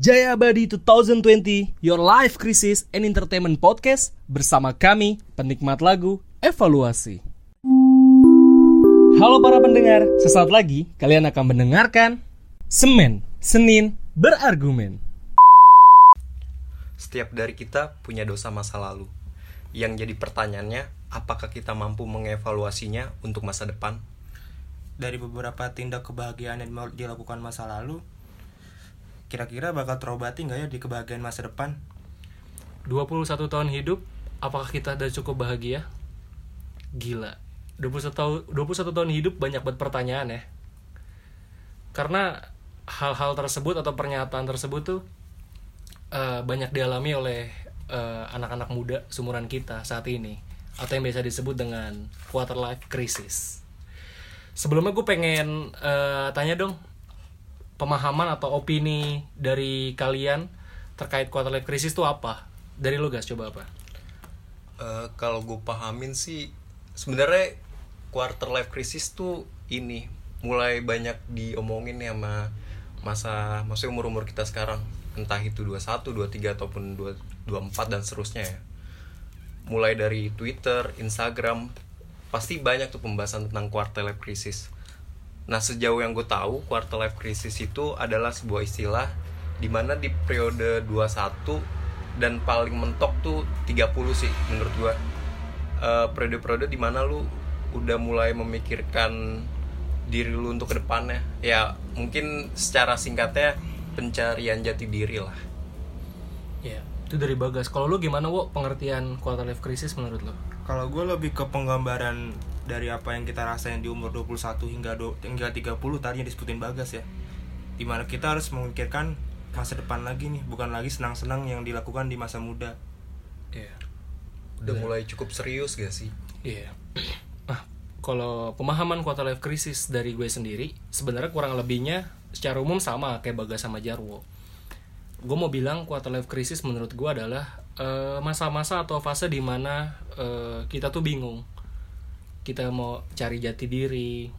Jaya Abadi 2020, Your Life Crisis and Entertainment Podcast bersama kami, penikmat lagu Evaluasi. Halo para pendengar, sesaat lagi kalian akan mendengarkan Semen, Senin, Berargumen. Setiap dari kita punya dosa masa lalu. Yang jadi pertanyaannya, apakah kita mampu mengevaluasinya untuk masa depan? dari beberapa tindak kebahagiaan yang mau dilakukan masa lalu kira-kira bakal terobati nggak ya di kebahagiaan masa depan 21 tahun hidup, apakah kita udah cukup bahagia? Gila. 21 tahun 21 tahun hidup banyak banget pertanyaan ya. Karena hal-hal tersebut atau pernyataan tersebut tuh eh, banyak dialami oleh eh, anak-anak muda seumuran kita saat ini atau yang biasa disebut dengan quarter life crisis. Sebelumnya gue pengen eh, tanya dong pemahaman atau opini dari kalian terkait quarter life crisis itu apa? Dari lu guys coba apa? Eh, kalau gue pahamin sih, sebenarnya quarter life crisis tuh ini mulai banyak diomongin ya sama masa maksudnya umur-umur kita sekarang entah itu 21, 23 ataupun 2, 24 dan seterusnya ya mulai dari Twitter, Instagram pasti banyak tuh pembahasan tentang quarter life crisis Nah sejauh yang gue tahu quarter life crisis itu adalah sebuah istilah di mana di periode 21 dan paling mentok tuh 30 sih menurut gue Eh, periode-periode di mana lu udah mulai memikirkan diri lu untuk ke depannya ya mungkin secara singkatnya pencarian jati diri lah Ya, itu dari Bagas. Kalau lu gimana, wo pengertian quarter life crisis menurut lu? kalau gue lebih ke penggambaran dari apa yang kita rasain di umur 21 hingga do, hingga 30 tadi yang disebutin Bagas ya di mana kita harus memikirkan masa depan lagi nih bukan lagi senang-senang yang dilakukan di masa muda Iya. udah mulai cukup serius gak sih Iya. Ah, kalau pemahaman quarter life crisis dari gue sendiri, sebenarnya kurang lebihnya secara umum sama kayak Bagas sama Jarwo. Gue mau bilang quarter life crisis menurut gue adalah eh, masa-masa atau fase di mana eh, kita tuh bingung. Kita mau cari jati diri.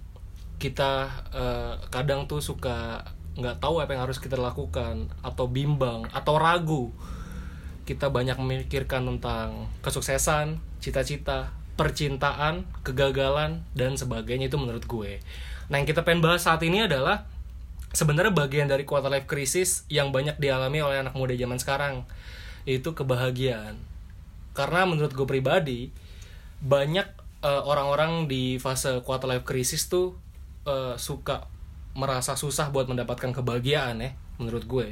Kita eh, kadang tuh suka nggak tahu apa yang harus kita lakukan atau bimbang atau ragu kita banyak memikirkan tentang kesuksesan, cita-cita, percintaan, kegagalan dan sebagainya itu menurut gue. Nah, yang kita pengen bahas saat ini adalah sebenarnya bagian dari quarter life crisis yang banyak dialami oleh anak muda zaman sekarang, yaitu kebahagiaan. Karena menurut gue pribadi banyak eh, orang-orang di fase quarter life crisis tuh eh, suka merasa susah buat mendapatkan kebahagiaan ya, menurut gue.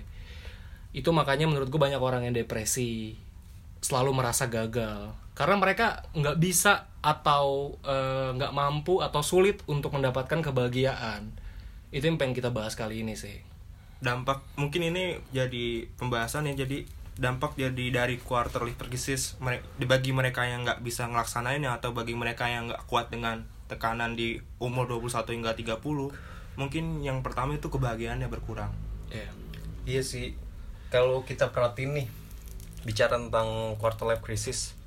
Itu makanya menurut gue banyak orang yang depresi selalu merasa gagal. Karena mereka nggak bisa atau eh, nggak mampu atau sulit untuk mendapatkan kebahagiaan. Itu yang pengen kita bahas kali ini sih. Dampak mungkin ini jadi pembahasan ya jadi dampak jadi dari quarter life crisis bagi mereka yang nggak bisa ngelaksanainnya atau bagi mereka yang nggak kuat dengan tekanan di umur 21 hingga 30 mungkin yang pertama itu kebahagiaannya berkurang. Ya Iya sih, kalau kita perhatiin nih bicara tentang quarter life crisis,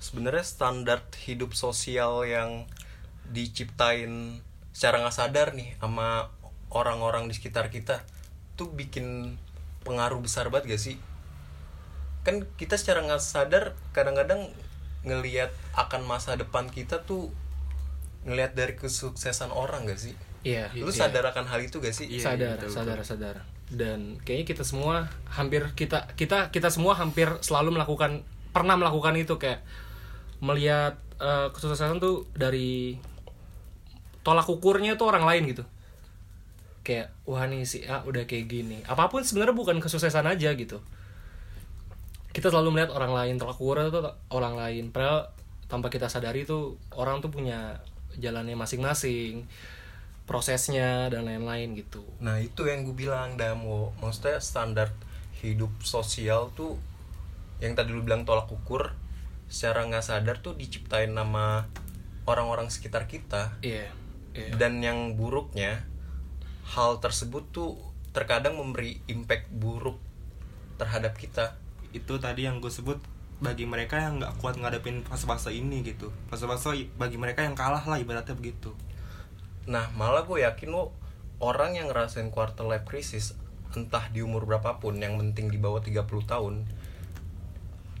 sebenarnya standar hidup sosial yang diciptain secara nggak sadar nih sama orang-orang di sekitar kita tuh bikin pengaruh besar banget gak sih? Kan kita secara nggak sadar kadang-kadang ngelihat akan masa depan kita tuh ngelihat dari kesuksesan orang gak sih? iya Lu iya. sadar akan hal itu gak sih? sadar sadar sadar dan kayaknya kita semua hampir kita kita kita semua hampir selalu melakukan pernah melakukan itu kayak melihat eh, kesuksesan tuh dari tolak ukurnya tuh orang lain gitu kayak wah nih si A udah kayak gini apa pun sebenarnya bukan kesuksesan aja gitu kita selalu melihat orang lain ukurnya tuh orang lain. Padahal tanpa kita sadari tuh orang tuh punya jalannya masing-masing prosesnya dan lain-lain gitu. Nah itu yang gue bilang Damo Maksudnya standar hidup sosial tuh Yang tadi lu bilang tolak ukur Secara nggak sadar tuh diciptain nama orang-orang sekitar kita. Iya iya. Dan yang buruknya Hal tersebut tuh terkadang memberi impact buruk terhadap kita itu tadi yang gue sebut bagi mereka yang nggak kuat ngadepin fase-fase ini gitu. Fase-fase bagi mereka yang kalah lah ibaratnya begitu. Nah malah gue yakin lo orang yang ngerasain quarter life crisis entah di umur berapapun yang penting di bawah 30 tahun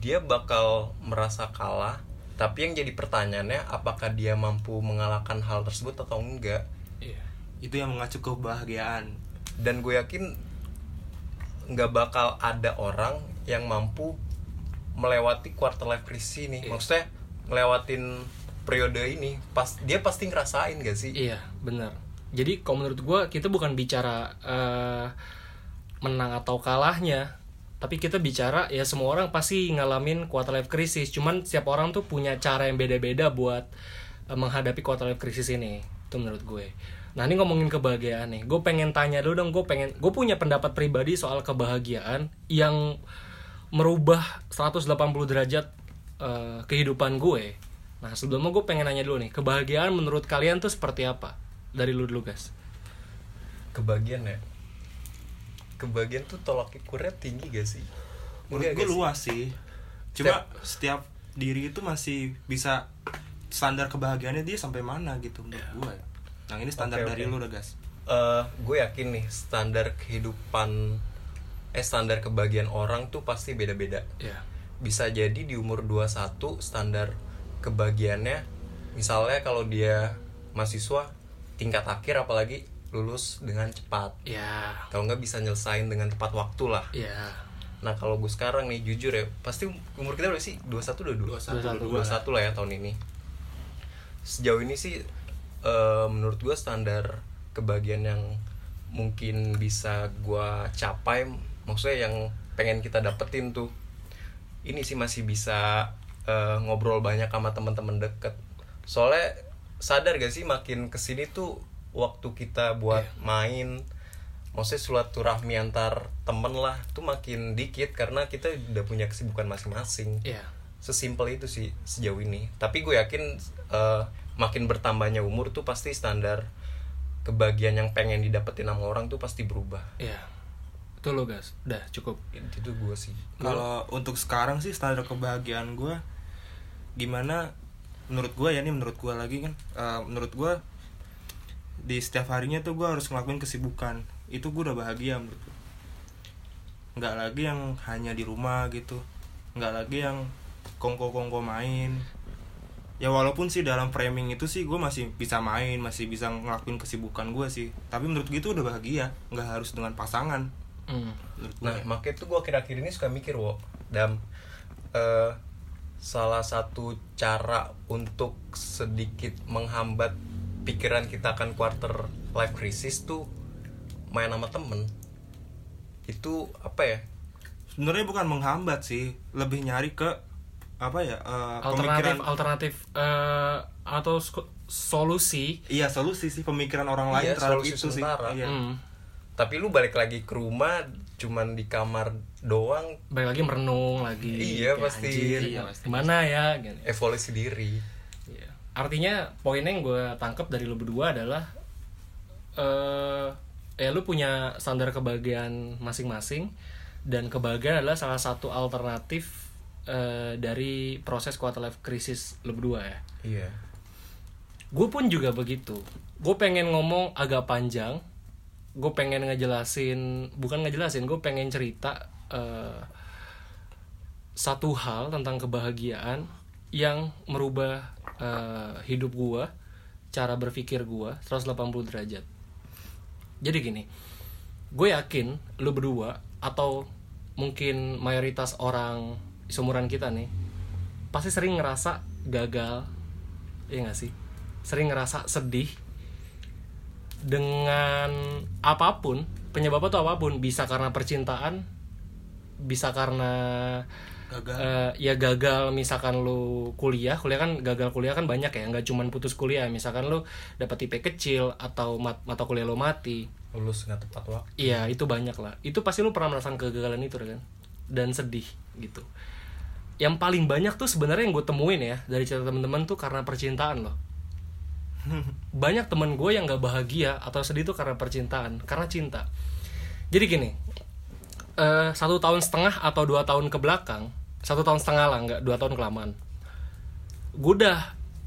dia bakal merasa kalah. Tapi yang jadi pertanyaannya apakah dia mampu mengalahkan hal tersebut atau enggak? Iya. itu yang mengacu kebahagiaan. Dan gue yakin nggak bakal ada orang yang mampu melewati quarter life crisis ini Iya. maksudnya ngelewatin periode ini pas dia pasti ngerasain gak sih Iya, benar. Jadi kalau menurut gue kita bukan bicara eh, menang atau kalahnya, tapi kita bicara ya semua orang pasti ngalamin quarter life crisis. Cuman setiap orang tuh punya cara yang beda-beda buat eh, menghadapi quarter life crisis ini. Itu menurut gue. Nah ini ngomongin kebahagiaan nih. Gue pengen tanya dulu dong. Gue pengen, gue punya pendapat pribadi soal kebahagiaan yang merubah 180 derajat eh, kehidupan gue. Nah sebelumnya gue pengen nanya dulu nih, kebahagiaan menurut kalian tuh seperti apa? Dari lu dulu guys. kebagian ya kebagian tuh tolak ukurnya tinggi gak sih menurut gue luas sih cuma setiap diri itu masih bisa standar kebahagiaannya dia sampai mana gitu menurut gue nah ini standar Oke, dari oke. lu udah gas Eh, gue yakin nih standar kehidupan eh standar kebahagiaan orang tuh pasti beda-beda Ya. bisa jadi di umur 21 standar kebahagiaannya misalnya kalau dia mahasiswa tingkat akhir apalagi lulus dengan cepat Ya. kalau nggak bisa nyelesain dengan tepat waktu lah Ya. nah kalau gue sekarang nih jujur ya pasti umur kita berapa sih 21 udah 21. 21 21 lah ya tahun ini sejauh ini sih eh, menurut gue standar kebahagiaan yang mungkin bisa gue capai maksudnya yang pengen kita dapetin tuh ini sih masih bisa eh, ngobrol banyak sama teman-teman deket. Soalnya sadar gak sih makin ke sini tuh waktu kita buat main maksudnya silaturahmi antar temen lah tuh makin dikit karena kita udah punya kesibukan masing-masing. Ya. sesimpel itu sih sejauh ini. Tapi gue yakin eh, makin bertambahnya umur tuh pasti standar kebahagiaan yang pengen didapetin sama orang tuh pasti berubah. Ya. Itu lo guys. Udah cukup. itu gue sih. Kalau untuk sekarang sih standar kebahagiaan gue gimana menurut gue ya ini menurut gue lagi kan eh, menurut gue di setiap harinya tuh gue harus ngelakuin kesibukan. Itu gue udah bahagia menurut gue nggak lagi yang hanya di rumah gitu. Nggak lagi yang kongko kongko main. Ya walaupun sih dalam framing itu sih gue masih bisa main masih bisa ngelakuin kesibukan gue sih. Tapi menurut gue itu udah bahagia. Nggak harus dengan pasangan Hmm. gue Nah, makanya tuh gue akhir-akhir ini suka mikir, wo, dan eh, salah satu cara untuk sedikit menghambat pikiran kita akan quarter life crisis tuh main sama temen. Itu apa ya? sebenarnya bukan menghambat sih lebih nyari ke apa ya eh, Alternatif pemikiran alternatif eh, atau solusi. iya solusi sih pemikiran orang lain Iya, terhadap solusi itu sih sementara. iya. Hmm. Tapi lu balik lagi ke rumah cuman di kamar doang Balik lagi merenung lagi. Iya, pasti. anjir, Iya, pasti. Gimana ya? Gitu. evolusi diri. Iya. Artinya poinnya yang gue tangkap dari lu berdua adalah eh ya lu punya standar kebahagiaan masing-masing dan kebahagiaan adalah salah satu alternatif eh, dari proses quarter life crisis lu berdua ya. Iya. Gue pun juga begitu. Gue pengen ngomong agak panjang. Gue pengen ngejelasin, bukan ngejelasin, gue pengen cerita eh, satu hal tentang kebahagiaan yang merubah eh, hidup gue, cara berpikir gue 180 derajat. Jadi gini, gue yakin lu berdua atau mungkin mayoritas orang seumuran kita nih pasti sering ngerasa gagal, ya gak sih? Sering ngerasa sedih dengan apa pun penyebabnya tuh apa pun bisa karena percintaan bisa karena gagal. eh, ya gagal misalkan lu kuliah kuliah kan gagal kuliah kan banyak ya nggak cuman putus kuliah. Misalkan lu dapat IP kecil atau mat- mata kuliah lu mati. Lulus nggak tepat waktu. iya itu banyak lah. Itu pasti lu pernah merasakan kegagalan itu kan dan sedih gitu. Yang paling banyak tuh sebenarnya yang gue temuin ya dari cerita teman-teman tuh karena percintaan loh banyak temen gue yang gak bahagia atau sedih tuh karena percintaan karena cinta. Jadi gini eh, satu tahun setengah atau dua tahun ke belakang satu tahun setengah lah nggak dua tahun kelamaan gue udah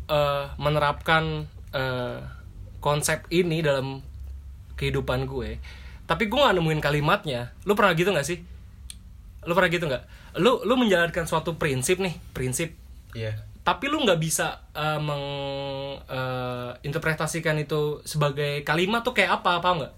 eh, menerapkan eh, konsep ini dalam kehidupan gue. Tapi gue nggak nemuin kalimatnya. Lu pernah gitu nggak sih? Lu pernah gitu nggak? Lu lu menjalankan suatu prinsip nih prinsip Iya. Tapi lu nggak bisa uh, menginterpretasikan itu sebagai kalimat tuh kayak apa apa nggak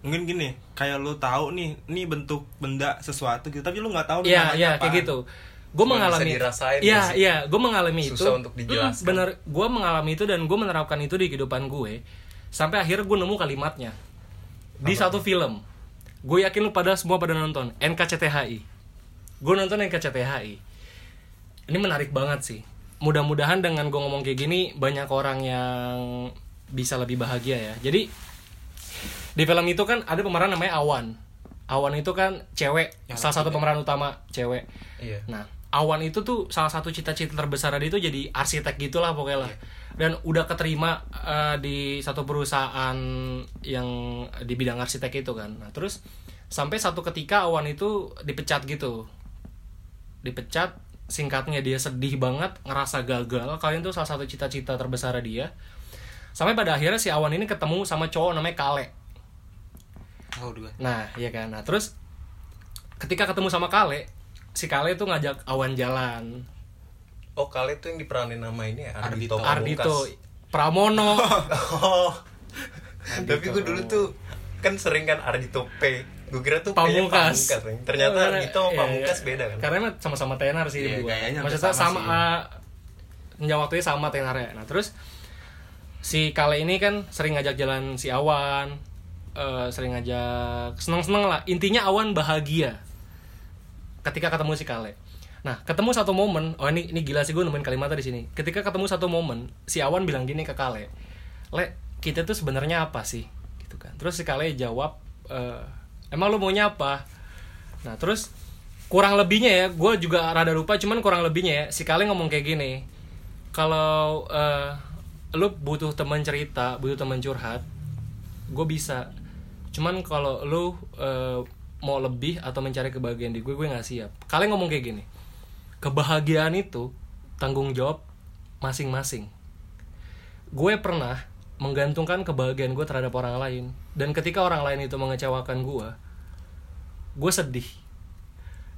mungkin gini kayak lu tahu nih ini bentuk benda sesuatu gitu tapi lu nggak tahu namanya iya, apa. kayak gitu. Gue mengalami. dirasain Iya, sih? iya, gue mengalami itu. Susah untuk dijelaskan. Hmm, bener, gue mengalami itu dan gue menerapkan itu di kehidupan gue. Sampai akhirnya gue nemu kalimatnya di satu film. Gue yakin lu pada semua pada nonton NKCTHI. Gue nonton NKCTHI. Ini menarik banget sih. Mudah-mudahan dengan gue ngomong kayak gini banyak orang yang bisa lebih bahagia ya. Jadi di film itu kan ada pemeran namanya Awan. Awan itu kan cewek, salah satu pemeran utama cewek. Iya. Nah, Awan itu tuh salah satu cita-cita terbesar dia itu jadi arsitek gitulah pokoknya lah. Dan udah keterima eh, di satu perusahaan yang di bidang arsitek itu kan. Nah, terus sampai satu ketika Awan itu dipecat gitu. Dipecat, singkatnya dia sedih banget, ngerasa gagal. Kalian tuh salah satu cita-cita terbesar dia. Sampai pada akhirnya si Awan ini ketemu sama cowok namanya Kale. tahu juga Nah, iya kan. Nah, terus ketika ketemu sama Kale, si Kale tuh ngajak Awan jalan. Oh, kali itu yang diperanin nama ini ya. Ardito. Ardito Pamungkas. Pramono. Oh. Tapi gue dulu tuh kan sering kan Ardito P. Gue kira tuh Pamungkas. Pamungkas. Ternyata Karena- Ardito sama iya, Pamungkas iya. beda kan. Karena emang sama-sama tenar sih Iya, hampir Maksudnya sama sama, uh, senja waktunya sama tenarnya. Nah, terus si Kale ini kan sering ngajak jalan si Awan, eh, sering ngajak seneng-seneng lah. Intinya Awan bahagia ketika ketemu si Kale. Nah, ketemu satu momen, oh ini ini gila sih gue nemuin kalimatnya di sini. Ketika ketemu satu momen, si Awan bilang gini ke Kale, "Le, kita tuh sebenarnya apa sih?" gitu kan. Terus si Kale jawab, "Eh, emang lu maunya apa?" Nah, terus kurang lebihnya ya, gue juga rada lupa, cuman kurang lebihnya ya, si Kale ngomong kayak gini, kalau eh, lu butuh teman cerita, butuh teman curhat, gue bisa. Cuman kalau lu eh, mau lebih atau mencari kebahagiaan di gue, gue nggak siap. Kalian ngomong kayak gini, kebahagiaan itu tanggung jawab masing-masing. Gue pernah menggantungkan kebahagiaan gue terhadap orang lain, dan ketika orang lain itu mengecewakan gue, gue sedih.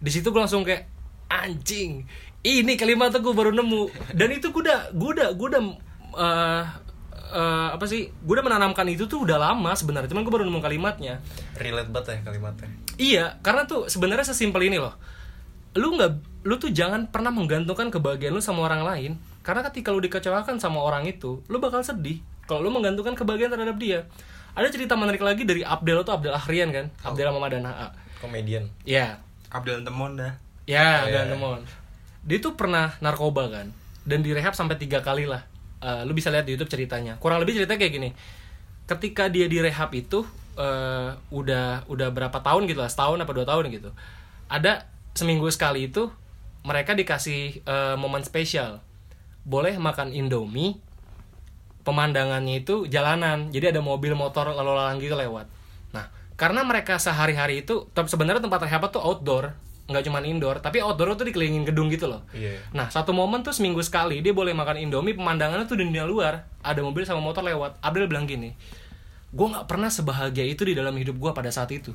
Di situ gue langsung kayak anjing, ini kalimat tuh gue baru nemu, dan itu gue udah, gue udah, gue udah eh, eh, apa sih? Gue udah menanamkan itu tuh udah lama sebenarnya, cuman gue baru nemu kalimatnya. Relate banget ya kalimatnya. Iya, karena tuh sebenarnya sesimpel ini loh. Lu nggak, lu tuh jangan pernah menggantungkan kebahagiaan lu sama orang lain. Karena ketika lu dikecewakan sama orang itu, lu bakal sedih. Kalau lu menggantungkan kebahagiaan terhadap dia. Ada cerita menarik lagi dari Abdel tuh Abdel Ahrian kan, Abdel sama. Komedian. Iya, Abdel Temon dah ya, Oh, Abdel iya. Temon. Dia tuh pernah narkoba kan, dan direhab sampai tiga kali lah. Eh, lu bisa lihat di YouTube ceritanya. Kurang lebih ceritanya kayak gini. Ketika dia direhab itu eh, udah udah berapa tahun gitu lah, setahun apa dua tahun gitu. Ada seminggu sekali itu mereka dikasih eh, momen spesial. Boleh makan Indomie, pemandangannya itu jalanan. Jadi ada mobil motor lalu lalang gitu lewat. Nah, karena mereka sehari-hari itu sebenarnya tempat rehab tuh outdoor, nggak cuma indoor, tapi outdoor tuh dikelilingin gedung gitu loh. Iya. Nah, satu momen tuh seminggu sekali dia boleh makan Indomie, pemandangannya tuh di dunia luar, ada mobil sama motor lewat. Abdel bilang gini, gue nggak pernah sebahagia itu di dalam hidup gue pada saat itu.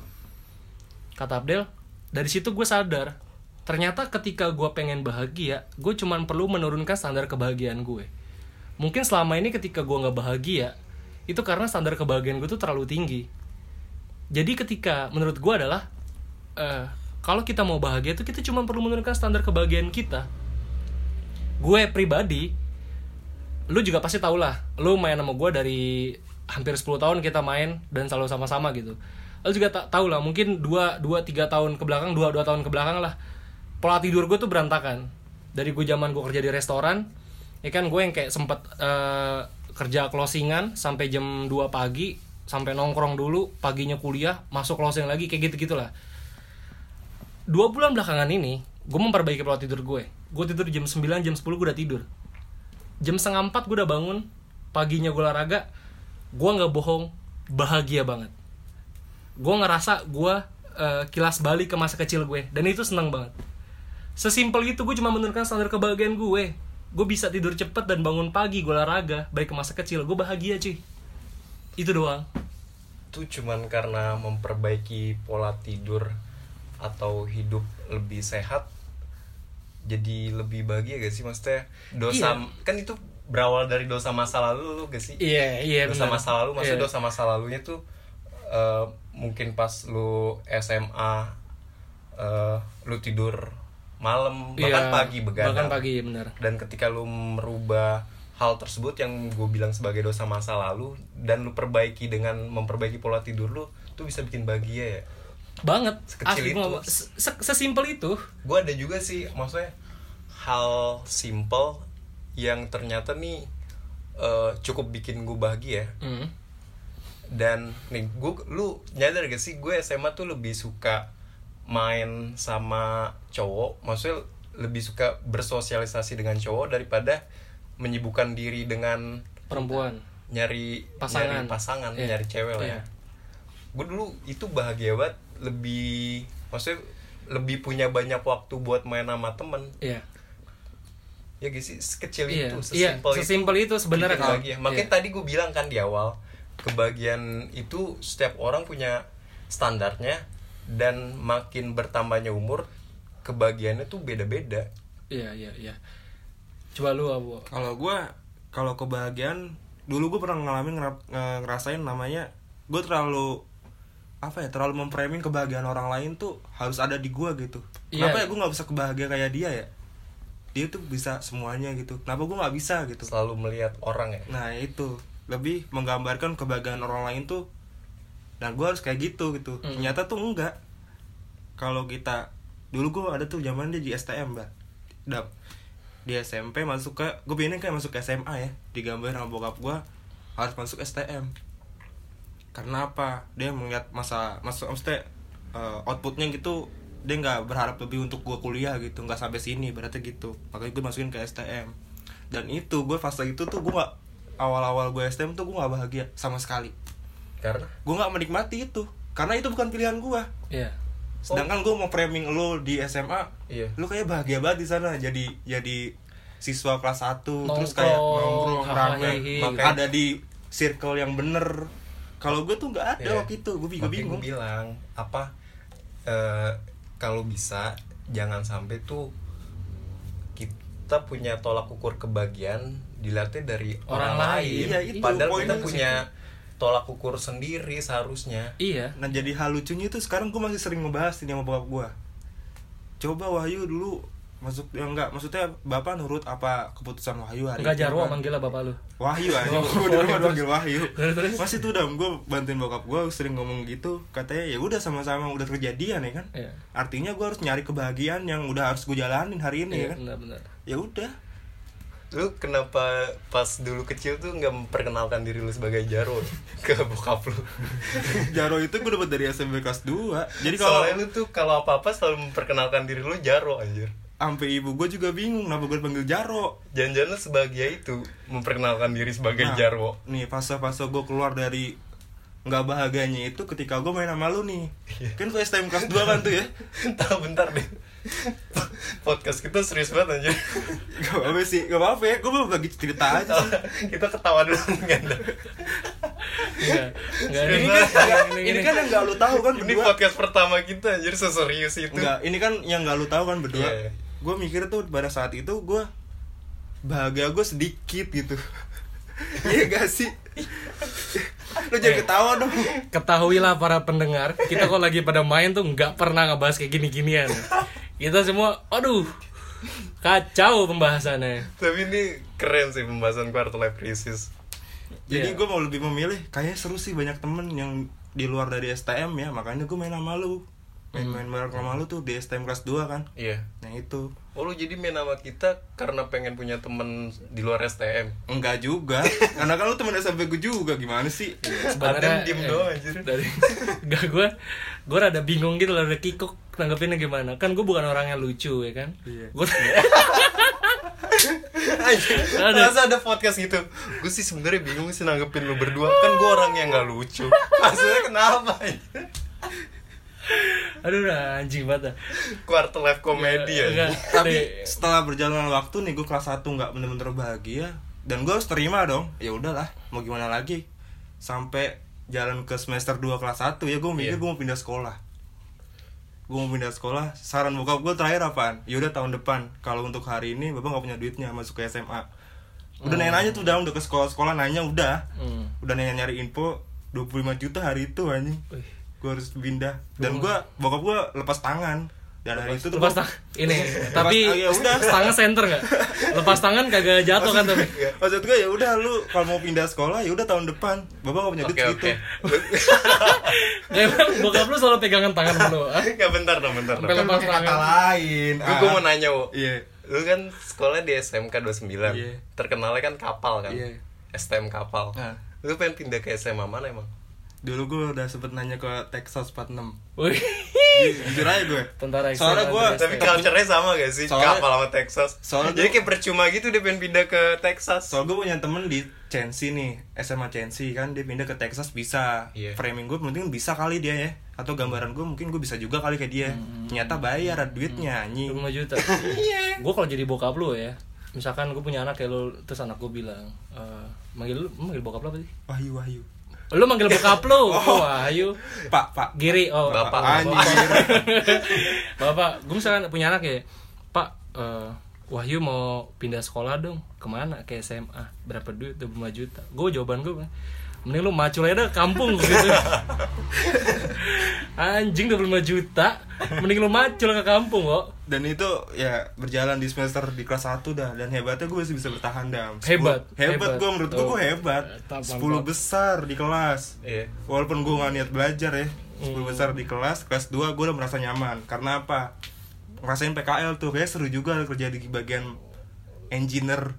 Kata Abdel, dari situ gue sadar, ternyata ketika gue pengen bahagia, gue cuman perlu menurunkan standar kebahagiaan gue. Mungkin selama ini ketika gue nggak bahagia, itu karena standar kebahagiaan gue tuh terlalu tinggi. Jadi ketika menurut gue adalah, eh, kalau kita mau bahagia itu kita cuma perlu menurunkan standar kebahagiaan kita. Gue pribadi, lu juga pasti tau lah, lu main sama gue dari hampir 10 tahun kita main dan selalu sama-sama gitu. Lu juga tak tahu lah, mungkin 2 2 3 tahun ke belakang, 2 2 tahun ke belakang lah. Pola tidur gue tuh berantakan. Dari gue zaman gue kerja di restoran, ya kan gue yang kayak sempet eh, kerja closingan sampai jam 2 pagi, sampai nongkrong dulu, paginya kuliah, masuk closing lagi kayak gitu-gitulah. Dua bulan belakangan ini, gue memperbaiki pola tidur gue. Gue tidur jam 9, jam 10 gue udah tidur jam setengah empat gue udah bangun paginya gue olahraga gue nggak bohong bahagia banget gue ngerasa gue eh, kilas balik ke masa kecil gue dan itu senang banget sesimpel itu gue cuma menurunkan standar kebahagiaan gue gue bisa tidur cepet dan bangun pagi gue olahraga baik ke masa kecil gue bahagia cuy itu doang tuh cuman karena memperbaiki pola tidur atau hidup lebih sehat jadi lebih bahagia gak sih maksudnya dosa Iya. kan itu berawal dari dosa masa lalu lu gak sih Iya, iya dosa benar. masa lalu maksudnya Iya. dosa masa lalunya tuh eh, mungkin pas lu SMA eh, lu tidur malam bahkan Iya, pagi begadang Bahkan pagi, benar. dan ketika lu merubah hal tersebut yang gue bilang sebagai dosa masa lalu dan lu perbaiki dengan memperbaiki pola tidur lu tuh bisa bikin bahagia ya Banget. Sekecil Asli itu. Sesimpel itu. gue ada juga sih maksudnya hal simple yang ternyata nih eh, cukup bikin gue bahagia Hmm. dan nih gue lu nyadar gak sih gue SMA tuh lebih suka main sama cowok maksudnya lebih suka bersosialisasi dengan cowok daripada menyibukkan diri dengan Perempuan. nyari Pasangan. nyari pasangan Iya. nyari cewek lah Iya. ya gue dulu itu bahagia banget lebih maksudnya lebih punya banyak waktu buat main sama temen Iya. ya gitu sih sekecil Iya, itu iya, sesimpel sesimpel itu sebenarnya, bikin Kak. bahagia. makanya Iya. tadi gue bilang kan di awal kebahagiaan itu setiap orang punya standarnya dan makin bertambahnya umur kebahagiaannya tuh beda-beda. Iya, iya, iya. Coba lu Abu. kalau gue kalau kebahagiaan dulu gue pernah ngalamin ngera- nge- ngerasain namanya gue terlalu apa ya terlalu memframing kebahagiaan orang lain tuh harus ada di gue gitu. Iya. kenapa ya gue nggak bisa kebahagia kayak dia ya? Dia tuh bisa semuanya gitu. Kenapa gue nggak bisa gitu? Selalu melihat orang ya? Nah itu. Lebih menggambarkan kebahagiaan orang lain tuh dan gue harus kayak gitu gitu. Hmm. ternyata tuh enggak. Kalau kita dulu gue ada tuh zaman dia di STM mbak. Dap. di SMP masuk ke gue pengen kayak masuk ke SMA ya. Digambar sama bokap gue harus masuk STM karena apa? Dia melihat masa masuk maksudnya eh, outputnya gitu dia nggak berharap lebih untuk gue kuliah gitu. Nggak sampai sini berarti gitu. Makanya gue masukin ke STM dan itu gue fase itu tuh gue nggak awal-awal gue STM tuh gue nggak bahagia sama sekali karena gue nggak menikmati itu karena itu bukan pilihan gue Iya. sedangkan gue mau framing lo di SMA Iya. lu kayak bahagia banget di sana jadi jadi siswa kelas 1 terus Nongkrong, kayak nongkrong rame hihi. makanya ada di circle yang bener kalau gue tuh nggak ada Iya. waktu itu gue Makanya bingung gue bilang apa eh, kalau bisa jangan sampai tuh kita punya tolak ukur kebahagiaan dilatih dari orang, Orang lain. lain. Iya, itu Padahal poinnya kita punya tolak ukur sendiri seharusnya. Iya. nah jadi hal lucunya itu sekarang gue masih sering ngebahas ini sama bokap gue coba Wahyu dulu masuk ya enggak maksudnya bapak nurut apa keputusan Wahyu hari Enggak itu jarwo kan? manggil lah bapak lu. Wahyu aja, Oh, gue di rumah Wahyu. Masih tuh dam, gue bantuin bokap gue sering ngomong gitu. Katanya ya udah sama-sama udah kejadian ya kan. Iya. Artinya gue harus nyari kebahagiaan yang udah harus gue jalanin hari ini ya Iya, kan. benar-benar. Ya udah. Lu kenapa pas dulu kecil tuh nggak memperkenalkan diri lu sebagai Jaro ke bokap lu? Jaro itu gue dapat dari SMP kelas 2 Jadi kalau Soalnya lu tuh kalau apa-apa selalu memperkenalkan diri lu Jaro anjir. sampai ibu gue juga bingung kenapa gue dipanggil Jaro. Jangan-jangan lu sebahagia itu memperkenalkan diri sebagai Nah, Jarwo. Nih fase-fase gue keluar dari nggak bahagianya itu ketika gue main sama lu nih. Iya. Kan gue STM kelas 2 kan tuh ya. Tahu bentar deh. Podcast kita serius banget anjir. Gak apa-apa sih, gak apa-apa ya. Gue mau bagi cerita aja kita ketawa dulu kan. Enggak. Enggak Serius Ini kan, ini kan yang gak lu tahu kan Ini berdua. podcast pertama kita anjir seserius itu. Enggak, ini kan yang gak lu tahu kan berdua. Iya. Gue mikir tuh pada saat itu gue bahagia gue sedikit gitu. Iya gak sih? lu Eh. jangan ketawa dong. Ketahuilah para pendengar, kita kok lagi pada main tuh nggak pernah ngebahas kayak gini-ginian. Kita semua, aduh, kacau pembahasannya. Tapi ini keren sih pembahasan quarter life crisis. Jadi Iya. gue mau lebih memilih kayaknya seru sih banyak temen yang di luar dari STM ya, makanya gue main sama lu. Main-main bareng sama lu tuh di STM kelas 2 kan. Iya. Nah itu Oh lu jadi main sama kita karena pengen punya temen di luar STM. Enggak juga Karena kan lu temen SMP gue juga Gimana sih? Adam diem doang, anjir. eh, dari gak gue gue rada bingung gitu loh rada kikuk tanggepinnya gimana kan gue bukan orang yang lucu ya kan Iya. gue Ada. masa ada podcast gitu Gue sih sebenarnya bingung sih nanggepin lu berdua Kan gue orang yang gak lucu Maksudnya kenapa aduh udah anjing banget dah. Quarter life komedi ya Tapi setelah berjalan waktu nih gue kelas 1 nggak bener-bener bahagia dan gue harus terima dong. Ya udahlah, mau gimana lagi? Sampai jalan ke semester 2 kelas 1 ya gue mikir Iya. gue mau pindah sekolah gue mau pindah sekolah saran bokap gue terakhir apaan? Yaudah tahun depan. Kalau untuk hari ini bapak nggak punya duitnya masuk ke SMA udah nanya nanya tuh udah udah ke sekolah sekolah nanya udah. Hmm. udah nanya nyari info 25 juta hari itu anjing. Gue harus pindah. Dan gue bokap gue lepas tangan dan hari itu tuh lepas tangan ini tapi ah, ya udah. tangan center nggak lepas tangan kagak jatuh kan tapi maksud gue ya udah lu kalau mau pindah sekolah ya udah tahun depan bapak gak punya duit Oke segitu oke. Gak emang bokap lu selalu pegangan tangan dulu ah? Enggak bentar dong, bentar dong. Sampai kan lepas pakai kata tangan. lain Gue gue mau nanya, Wo. iya Lu kan sekolah di SMK 29. Iya. Terkenalnya kan kapal kan. Iya. STM kapal. Nah. Lu pengen pindah ke SMA mana emang? Dulu gue udah sempet nanya ke Texas 46 Wih, jujur aja gue Tentara soalnya gue. Tapi culture-nya sama gak sih? Soalnya- kapal sama Texas. soalnya Jadi gua- kayak percuma gitu dia pengen pindah ke Texas. soal gue punya temen di Chelsea nih SMA Chelsea kan dia pindah ke Texas bisa Iya. framing gue mungkin bisa kali dia ya atau gambaran gue mungkin gue bisa juga kali kayak dia ternyata bayar ada duitnya anjing 25 juta Iya. gue kalau jadi bokap lu ya misalkan gue punya anak kayak lu terus anak gue bilang eh, manggil lu manggil bokap lu apa sih wahyu wahyu lu manggil bokap lu? Oh. Wahyu pak pak. Giri oh Bapak. anjing bapak gue misalkan punya anak ya. Pak eh, Wahyu mau pindah sekolah dong. Ke mana? Ke SMA berapa duit? 25 juta. Gue jawaban gue mending lu macul aja dah kampung gitu. Anjing 25 juta. Mending lu macul ke kampung kok. Dan itu ya berjalan di semester di kelas 1 dah. Dan hebatnya gue masih bisa bertahan dam. Hebat, hebat, hebat. gue menurut gue Oh. gue hebat. Mantap, 10 mantap. besar di kelas. Iya. walaupun gue gak niat belajar ya. 10 Hmm. besar di kelas kelas 2 gue udah merasa nyaman. Karena apa? Ngerasain PKL tuh. Kayak seru juga kerja di bagian engineer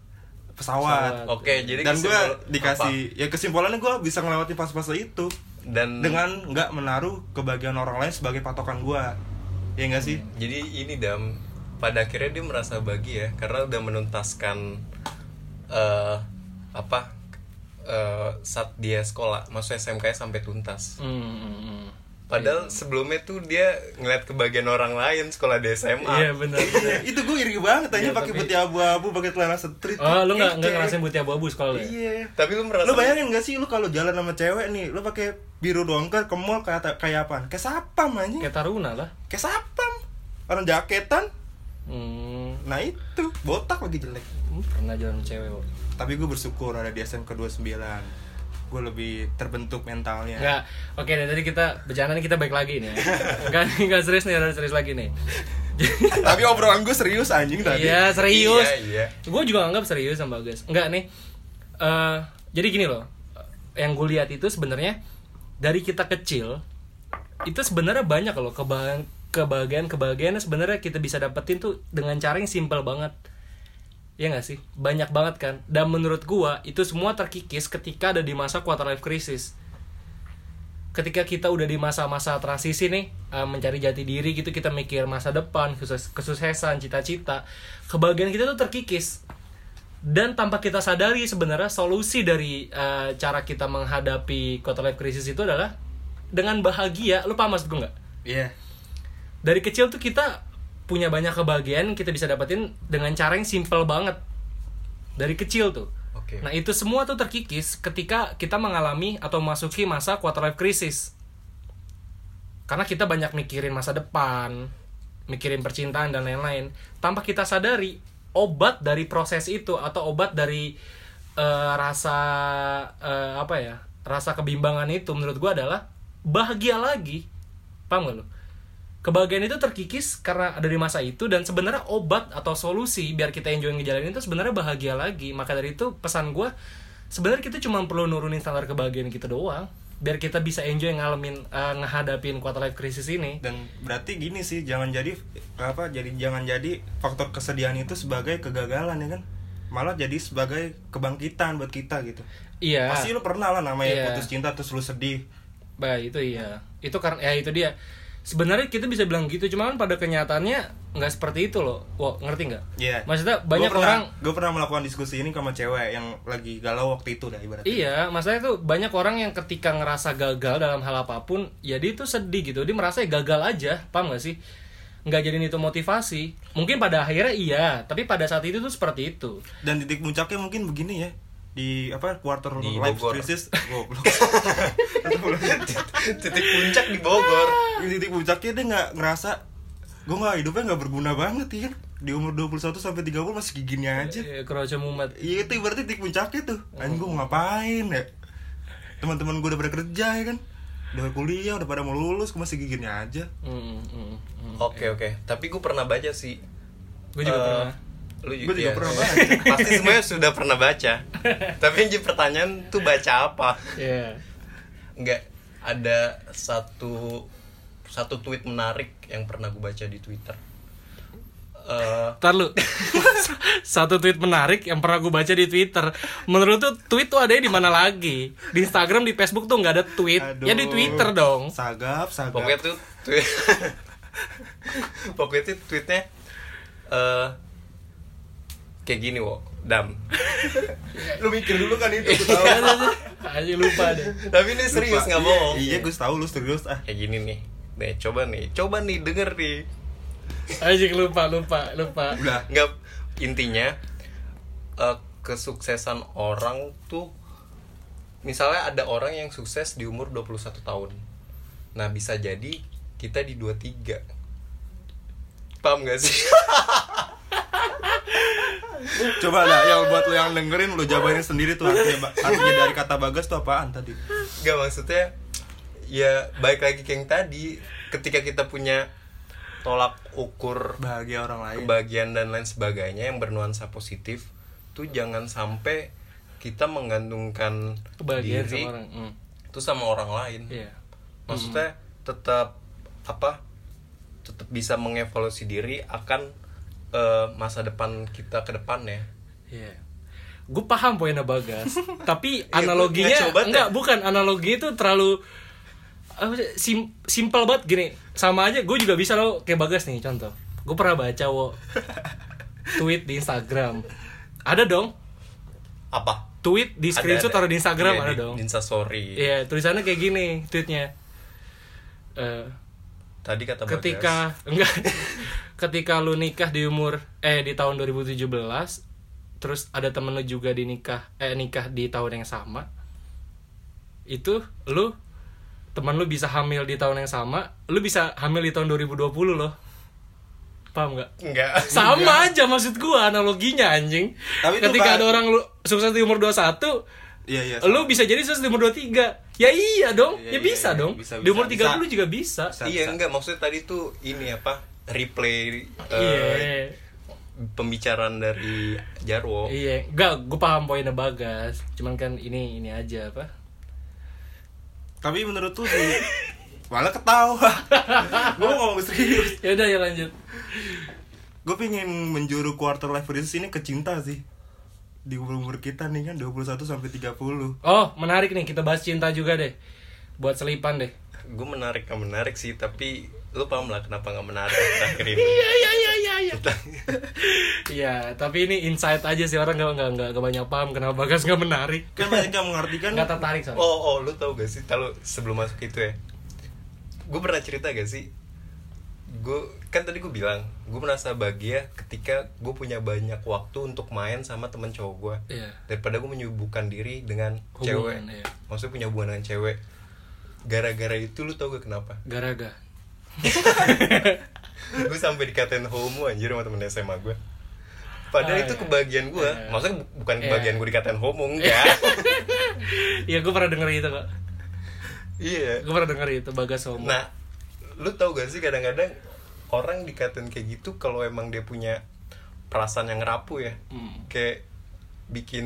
pesawat, Pesawat. Oke, jadi dan gue dikasih ya kesimpulannya gue bisa ngelewatin fase-fase itu. Dan dengan nggak menaruh kebahagiaan orang lain sebagai patokan gue ya enggak sih? Jadi ini dam pada akhirnya dia merasa bagi ya karena udah menuntaskan eh apa eh, saat dia sekolah masuk SMK sampai tuntas. Hmm, hmm, hmm. Padahal sebelumnya tuh dia ngeliat kebagian orang lain sekolah di SMA iya benar benar. itu gue iri banget aja Iya, pakai tapi- putih abu-abu pakai celana street oh lu nggak nggak Kece. ngerasain putih abu-abu sekolah lu ya? iya. Tapi lu merasa lu bayangin gak sih lu kalau jalan sama cewek nih lu pakai biru dongker ke mall kayak kayak apaan? Kayak sapam anjing. Kayak taruna lah. Kayak sapam. Orang jaketan. Hmm, nah itu. Botak lagi jelek. Hmm, pernah jalan sama cewek tapi gue bersyukur ada di SMK 29 gue lebih terbentuk mentalnya Enggak, oke deh tadi kita bercanda nih kita baik lagi nih. Enggak, enggak serius nih, ada serius lagi nih. tapi obrolan gue serius anjing tadi Iya, serius. Iya, iya. Gue juga anggap serius sama Bagas. Enggak nih. eh jadi gini loh. Yang gue lihat itu sebenarnya dari kita kecil itu sebenarnya banyak loh kebahagiaan kebahagiaan kebahagiaan sebenarnya kita bisa dapetin tuh dengan cara yang simpel banget. Iya gak sih? Banyak banget kan. Dan menurut gua itu semua terkikis ketika ada di masa quarter life crisis. Ketika kita udah di masa-masa transisi nih, eh, mencari jati diri gitu, kita mikir masa depan, kesuksesan, cita-cita, kebahagiaan kita tuh terkikis. Dan tanpa kita sadari sebenarnya solusi dari eh, cara kita menghadapi quarter life crisis itu adalah dengan bahagia. Lu paham maksud gue nggak? iya dari kecil tuh kita punya banyak kebahagiaan kita bisa dapetin dengan cara yang simple banget. Dari kecil tuh. Oke. nah itu semua tuh terkikis ketika kita mengalami atau masuki masa quarter life crisis. Karena kita banyak mikirin masa depan mikirin percintaan dan lain-lain. Tanpa kita sadari obat dari proses itu atau obat dari eh, rasa eh, apa ya rasa kebimbangan itu menurut gua adalah bahagia lagi. Paham gak lo kebahagiaan itu terkikis karena ada di masa itu dan sebenarnya obat atau solusi biar kita enjoy ngejalanin itu sebenarnya bahagia lagi maka dari itu pesan gua sebenarnya kita cuma perlu nurunin standar kebahagiaan kita doang biar kita bisa enjoy ngalamin eh, ngehadapin quarter life crisis ini dan berarti gini sih jangan jadi apa jadi jangan jadi faktor kesedihan itu sebagai kegagalan ya kan malah jadi sebagai kebangkitan buat kita gitu iya pasti lu pernah lah namanya Iya. putus cinta terus lu sedih Baik itu iya. Itu karena ya itu dia. Sebenarnya kita bisa bilang gitu, cuma kan pada kenyataannya nggak seperti itu loh. Wow, ngerti nggak? Iya. Maksudnya banyak Gua pernah, orang gue pernah melakukan diskusi ini sama cewek yang lagi galau waktu itu dah ibaratnya Iya, maksudnya tuh banyak orang yang ketika ngerasa gagal dalam hal apa pun, ya dia tuh sedih gitu. Dia merasa ya gagal aja, paham gak sih? Nggak jadiin itu motivasi. Mungkin pada akhirnya iya, tapi pada saat itu tuh seperti itu. dan titik puncaknya mungkin begini ya di apa quarter Di life Bogor. crisis. Goblok. Titik puncak di Bogor. Di titik puncaknya dia nggak ngerasa gue nggak hidupnya nggak berguna banget ya kan di umur 21 sampai 30 masih kayak gini aja keroco mumet. Iya itu berarti titik puncaknya tuh. Anjing gue mau ngapain ya? Teman-teman gue udah pada kerja ya kan? Udah kuliah udah pada mau lulus gue masih kayak gini aja. Mm, mm, mm. oke oke. Tapi gue pernah baca sih. Gue juga Eh, pernah lu Gua juga iya, pernah iya. baca. pasti semuanya sudah pernah baca. Tapi yang jadi pertanyaan tuh baca apa? Iya. nggak ada satu satu tweet menarik yang pernah gue baca di Twitter. Eh, Ntar lu. Satu tweet menarik yang pernah gue baca di Twitter. Menurut tuh tweet tuh ada di mana lagi? Di Instagram, di Facebook tuh nggak ada tweet. Ya di Aduh. Twitter dong. Sagap sagap. Pokoknya tuh tweet pokoknya tuh tweetnya eh kayak gini wo. Dam. Lu mikir dulu kan itu gue tahu. Aja lupa deh. Tapi ini serius nggak bohong. Iya gue tahu lu serius ah. Kayak gini nih. Nih coba nih. Coba nih denger nih. Aja lupa, lupa, lupa. Udah. Nggak intinya eh, kesuksesan orang tuh misalnya ada orang yang sukses di umur 21 tahun. Nah bisa jadi kita di 23 paham gak sih coba lah yang buat lu yang dengerin lu jabarin sendiri tuh artinya artinya dari kata bagas tuh apaan tadi? Gak maksudnya ya baik lagi ke yang tadi. Ketika kita punya tolak ukur bahagia orang lain. kebahagiaan dan lain sebagainya yang bernuansa positif tuh jangan sampai kita menggantungkan Kebahagiaan diri sama orang mm. itu sama orang lain. Iya. Maksudnya tetap apa tetap bisa mengevaluasi diri akan eh, masa depan kita ke depannya Iya. Gue paham poinnya Bagas, tapi Iya, analoginya gua coba, enggak Teh. bukan analogi itu terlalu apa sih, sim, simpel banget gini. Sama aja gue juga bisa lo kayak Bagas nih contoh. Gue pernah baca wo tweet di Instagram. Ada dong apa tweet di screenshot Ada, taruh di Instagram Iya, ada di- dong. di Instastory Iya, tulisannya kayak gini tweetnya. Eh, tadi kata ketika enggak ketika lu nikah di umur eh di tahun 2017 terus ada temen lu juga di nikah eh nikah di tahun yang sama itu lu teman lu bisa hamil di tahun yang sama lu bisa hamil di tahun 2020 loh. Paham nggak? Enggak sama aja maksud gua analoginya anjing. Tapi itu ketika Bang- ada orang lu sukses di umur 21 iya iya lu bisa jadi sukses di umur 23 ya iya dong Iya, ya iya, bisa iya. dong. Bisa, di umur bisa, 30 juga bisa Bisa, iya bisa. enggak maksudnya tadi tuh ini apa replay eh, iya pembicaraan dari Jarwo Iya, enggak, gue paham poinnya Bagas. Cuman kan ini ini aja apa? tapi menurut tuh di malah ketawa gue mau ngomong serius Ya udah ya lanjut. gue pengen menjuru quarter life crisis ini ke cinta sih di umur umur kita nih kan 21 sampai 30 Oh, menarik nih kita bahas cinta juga deh. Buat selipan deh. gue menarik menarik sih tapi lu paham lah kenapa nggak menarik terakhir ini Iya iya iya iya iya. Iya, tapi ini insight aja sih orang nggak nggak nggak banyak paham kenapa Bagas nggak menarik. kan banyak yang mengartikan Nggak tertarik soalnya. oh oh lu tau gak sih kalau sebelum masuk itu ya gue pernah cerita gak sih gue kan tadi gue bilang gue merasa bahagia ketika gue punya banyak waktu untuk main sama temen cowok gue Iya. daripada gue menyibukkan diri dengan Hubungan, cewek iya. maksudnya punya hubungan dengan cewek gara-gara itu lu tau gak kenapa Garaga. Gue sampai dikatain homo anjir sama temen SMA gue padahal Ah, itu iya. kebahagiaan gue Iya. maksudnya bu- bukan Iya. kebahagiaan gue dikatain homo enggak Iya, gue pernah denger itu kok. iya Gue pernah denger itu Bagas homo. nah lu tau gak sih kadang-kadang orang dikatain kayak gitu kalau emang dia punya perasaan yang rapuh ya Hmm. kayak bikin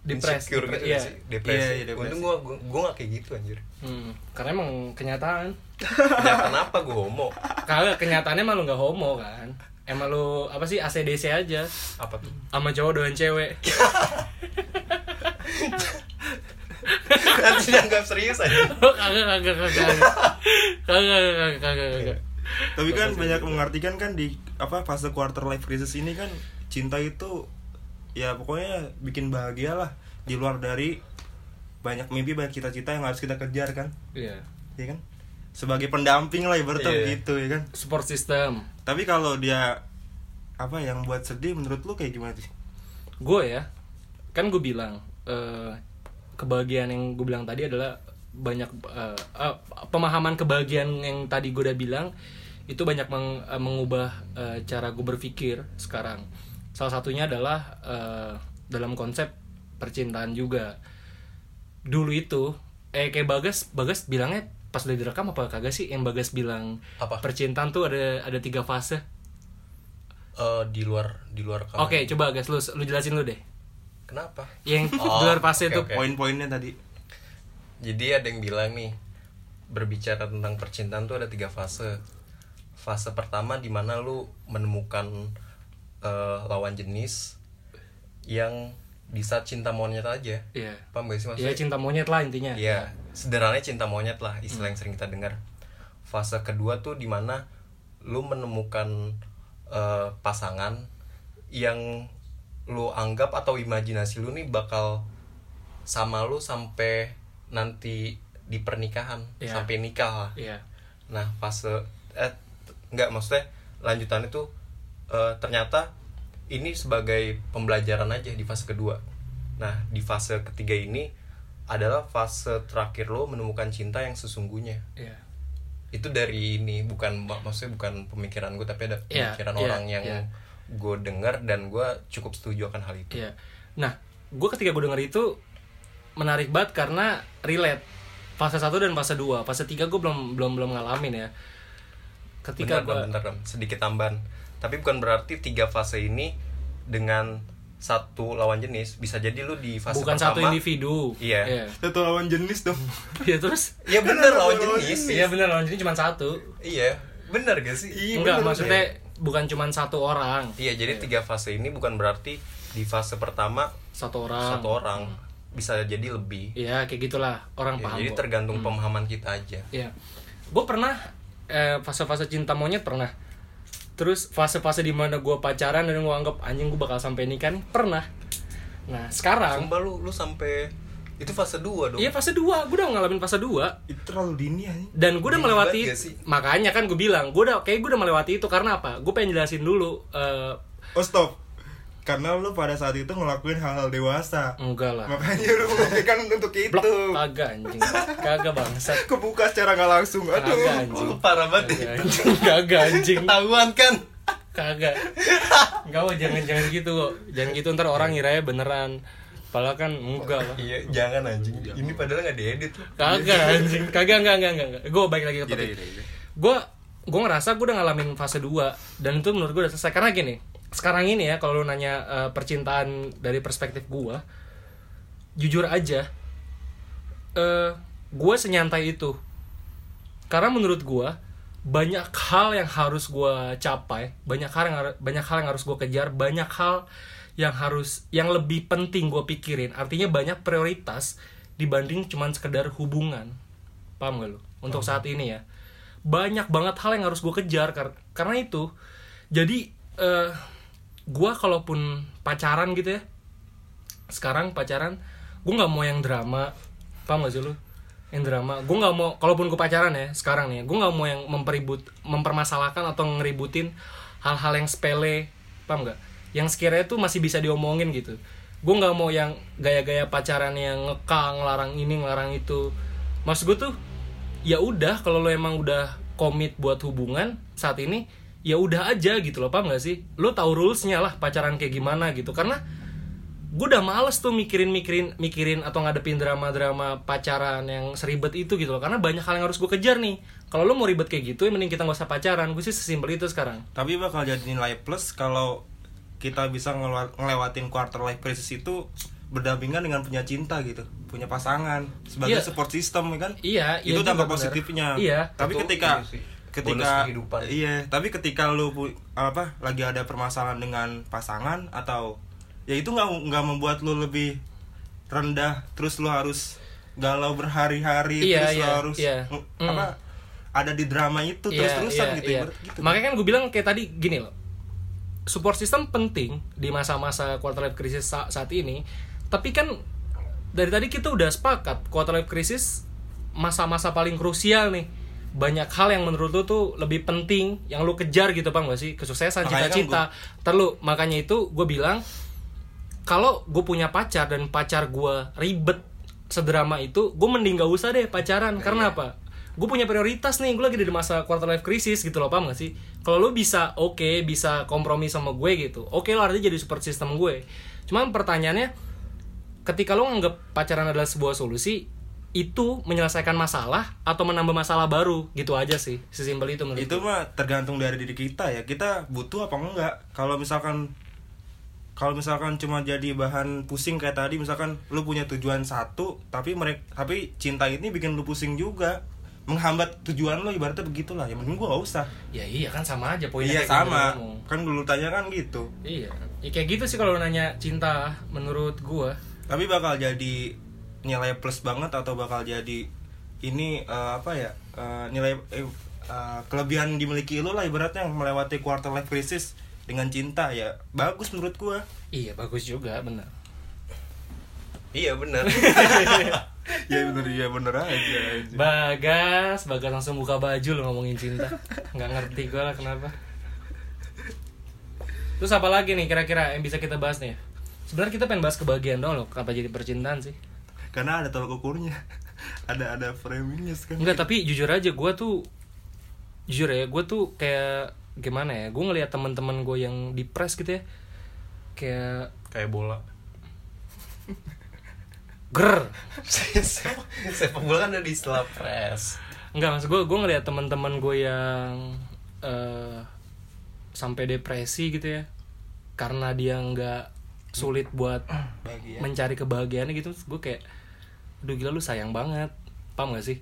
Depres, insecure depres, gitu iya. sih depresi Iya, iya, depresi. untung gue gue gue gak kayak gitu anjir Hmm, karena emang kenyataan. Ya, kenapa gue homo? Kagak kenyataannya malu gak homo kan? Emang lu apa sih ACDC aja. Apa tuh? Sama cowok doan cewek. Nanti dianggap serius aja. Oh, kagak kagak kagak. Kagak kagak kagak kagak. Iya. tapi kan banyak gitu. mengartikan kan di apa fase quarter life crisis ini kan cinta itu ya pokoknya bikin bahagia lah. Di luar dari banyak mimpi banyak cita-cita yang harus kita kejar kan? Iya. Iya kan? Sebagai pendamping lah ibaratnya Iya. gitu ya kan? Support system. Tapi kalau dia apa yang buat sedih menurut lu kayak gimana sih? Gue ya kan gue bilang eh, kebahagiaan yang gue bilang tadi adalah banyak eh, eh, pemahaman kebahagiaan yang tadi gue udah bilang itu banyak meng- eh, mengubah eh, cara gue berpikir sekarang. Salah satunya adalah eh, dalam konsep percintaan juga. Dulu itu eh kayak bagas bagas bilangnya pas udah direkam apa kagak sih yang bagas bilang Apa? percintaan tuh ada ada tiga fase Eh, di luar di luar kamar. oke coba gas lu lu jelasin lu deh Kenapa? yang Oh, di luar fase oke, itu oke. Poin-poinnya tadi. Jadi ada yang bilang nih berbicara tentang percintaan tuh ada tiga fase. Fase pertama di mana lu menemukan eh, lawan jenis yang bisa cinta monyet aja. Iya. Paham gak sih Iya maksudnya? cinta monyet lah intinya. Iya, sederhananya cinta monyet lah istilah yang sering kita dengar. Fase kedua tuh di mana lu menemukan eh, pasangan yang lu anggap atau imajinasi lu nih bakal sama lu sampai nanti di pernikahan Iya. sampai nikah lah. Iya. Nah fase eh nggak maksudnya lanjutan itu eh, ternyata ini sebagai pembelajaran aja di fase kedua. Nah di fase ketiga ini adalah fase terakhir lo menemukan cinta yang sesungguhnya. Iya. Itu dari ini bukan mak- maksudnya bukan pemikiran gue tapi ada Iya, pemikiran iya, orang yang iya. gue dengar dan gue cukup setuju akan hal itu. Iya. Nah, gue ketika gue denger itu menarik banget karena relate fase 1 dan fase 2. Fase 3 gue belum belum belum ngalamin ya. Ketika bentar, gue bentar, bentar, sedikit tambahan. Tapi bukan berarti tiga fase ini dengan satu lawan jenis bisa jadi lu di fase bukan pertama satu individu. Iya. Iya. Satu lawan jenis dong. Iya, terus Iya bener lawan jenis. Iya bener lawan jenis cuma satu. Iya, bener gak sih? Enggak, bener. maksudnya bukan cuma satu orang. Iya, jadi tiga fase ini bukan berarti di fase pertama Satu orang. satu orang bisa jadi lebih. Iya, kayak gitulah. Orang Ya, paham. jadi kok. tergantung pemahaman kita aja. Iya. Gue pernah eh, fase-fase cinta monyet pernah. Terus fase-fase di mana gue pacaran dan gue anggap anjing gue bakal sampai nikah nih pernah. Nah sekarang Sumpah lu lu sampai itu fase 2 dong. iya fase 2 gue udah ngalamin fase 2 Itu terlalu dini ya. dan gue udah Dini melewati makanya kan gue bilang gue udah kayak gue udah melewati itu karena apa gue pengen jelasin dulu eh, Oh stop. Karena lu pada saat itu ngelakuin hal-hal dewasa. enggak lah Makanya lu membuktikan untuk itu. blok kagak anjing kagak bangsat Kebuka secara nggak langsung. Aduh. kagak anjing Oh, parah banget. kagak anjing kagak anjing Ketahuan kan? kagak enggak Wo, jangan jangan gitu kok jangan gitu ntar orang ngiranya beneran padahal kan enggak lah Iya, jangan anjing. Ini padahal nggak diedit kagak anjing kagak enggak enggak enggak, enggak. gue balik lagi ke topik gue gue ngerasa gue udah ngalamin fase 2 dan itu menurut gue udah selesai karena gini sekarang ini ya kalau lu nanya eh, percintaan dari perspektif gue jujur aja eh gue senyantai itu. Karena menurut gue banyak hal yang harus gue capai banyak hal yang banyak hal yang harus gue kejar banyak hal yang harus yang lebih penting gue pikirin. Artinya banyak prioritas dibanding cuman sekedar hubungan. Paham gak lu? Untuk saat ini ya. Banyak banget hal yang harus gue kejar kar- karena itu jadi eh gue kalaupun pacaran gitu ya sekarang pacaran gue nggak mau yang drama. Paham gak sih lu? Yang drama. Gue nggak mau kalaupun gue pacaran ya sekarang nih gue nggak mau yang memperibut mempermasalahkan atau ngeributin hal-hal yang sepele. Paham nggak? Yang sekiranya tuh masih bisa diomongin gitu. Gue nggak mau yang gaya-gaya pacaran yang ngekang larang ini ngelarang itu. Maksud gue tuh ya udah kalau lo emang udah komit buat hubungan saat ini ya udah aja gitu loh paham gak sih lo tahu rulesnya lah pacaran kayak gimana gitu karena gue udah males tuh mikirin mikirin mikirin atau ngadepin drama-drama pacaran yang seribet itu gitu loh karena banyak hal yang harus gue kejar nih kalau lo mau ribet kayak gitu ya mending kita nggak usah pacaran gue sih sesimpel itu sekarang Tapi bakal jadi nilai plus kalau kita bisa ngelewa- ngelewatin quarter life crisis itu berdampingan dengan punya cinta gitu, punya pasangan sebagai Iya. support system ya kan? Iya, iya itu juga dampak positifnya. Iya. Tapi ketika sih, bonus ketika kehidupan. iya, tapi ketika lu apa lagi ada permasalahan dengan pasangan atau ya itu nggak nggak membuat lu lebih rendah terus lu harus galau berhari-hari Iya, terus lu iya, harus iya. Mm. apa ada di drama itu Iya, terus-terusan iya, gitu iya. gitu. Makanya kan gue bilang kayak tadi gini loh. Support system penting di masa-masa quarter life crisis sa- saat ini. Tapi kan dari tadi kita udah sepakat quarter life crisis masa-masa paling krusial nih. Banyak hal yang menurut lu tuh lebih penting yang lu kejar gitu Bang gak sih? Kesuksesan, kan cita-cita. Terlu makanya itu gue bilang kalau gue punya pacar dan pacar gue ribet sedrama itu gue mending gak usah deh pacaran. Karena apa? Gue punya prioritas nih gue lagi di masa quarter life crisis gitu loh paham gak sih? Kalau lu bisa oke bisa kompromi sama gue gitu oke lo artinya jadi support system gue. Cuman pertanyaannya ketika lo nganggap pacaran adalah sebuah solusi itu menyelesaikan masalah atau menambah masalah baru gitu aja sih. Sesimpel itu menurut itu mah tergantung dari diri kita ya. Kita butuh apa enggak? Kalau misalkan kalau misalkan cuma jadi bahan pusing kayak tadi misalkan lu punya tujuan satu tapi mereka tapi cinta ini bikin lu pusing juga. Menghambat tujuan lo ibaratnya begitulah. Ya mending gua gak usah. Ya iya kan sama aja poinnya iya gitu sama. ngomong. kan dulu tanya kan gitu. Iya, ya kayak gitu sih kalau nanya cinta menurut gua. tapi bakal jadi nilai plus banget atau bakal jadi ini eh, apa ya eh, nilai eh, eh, kelebihan dimiliki lu lah ibaratnya yang melewati quarter life crisis dengan cinta ya bagus menurut gua Iya, bagus juga, benar. iya benar ya bener ya bener aja Bagas, Bagas langsung buka baju lo ngomongin cinta. nggak ngerti gua lah kenapa. Terus apa lagi nih kira-kira yang bisa kita bahas nih? Sebenarnya kita pengen bahas kebahagiaan dong loh, kenapa jadi percintaan sih? Karena ada tolak ukurnya ada ada framingnya kan Enggak, tapi jujur aja gua tuh jujur ya, gua tuh kayak gimana ya? Gua ngelihat teman-teman gue yang depres gitu ya. Kayak kayak bola ger sepak bola kan ada di istilah press Enggak maksud gue, gue ngeliat teman-teman gue yang eh sampai depresi gitu ya, karena dia nggak sulit buat bahagia mencari kebahagiaannya gitu, gue kayak, aduh gila lu sayang banget, paham gak sih?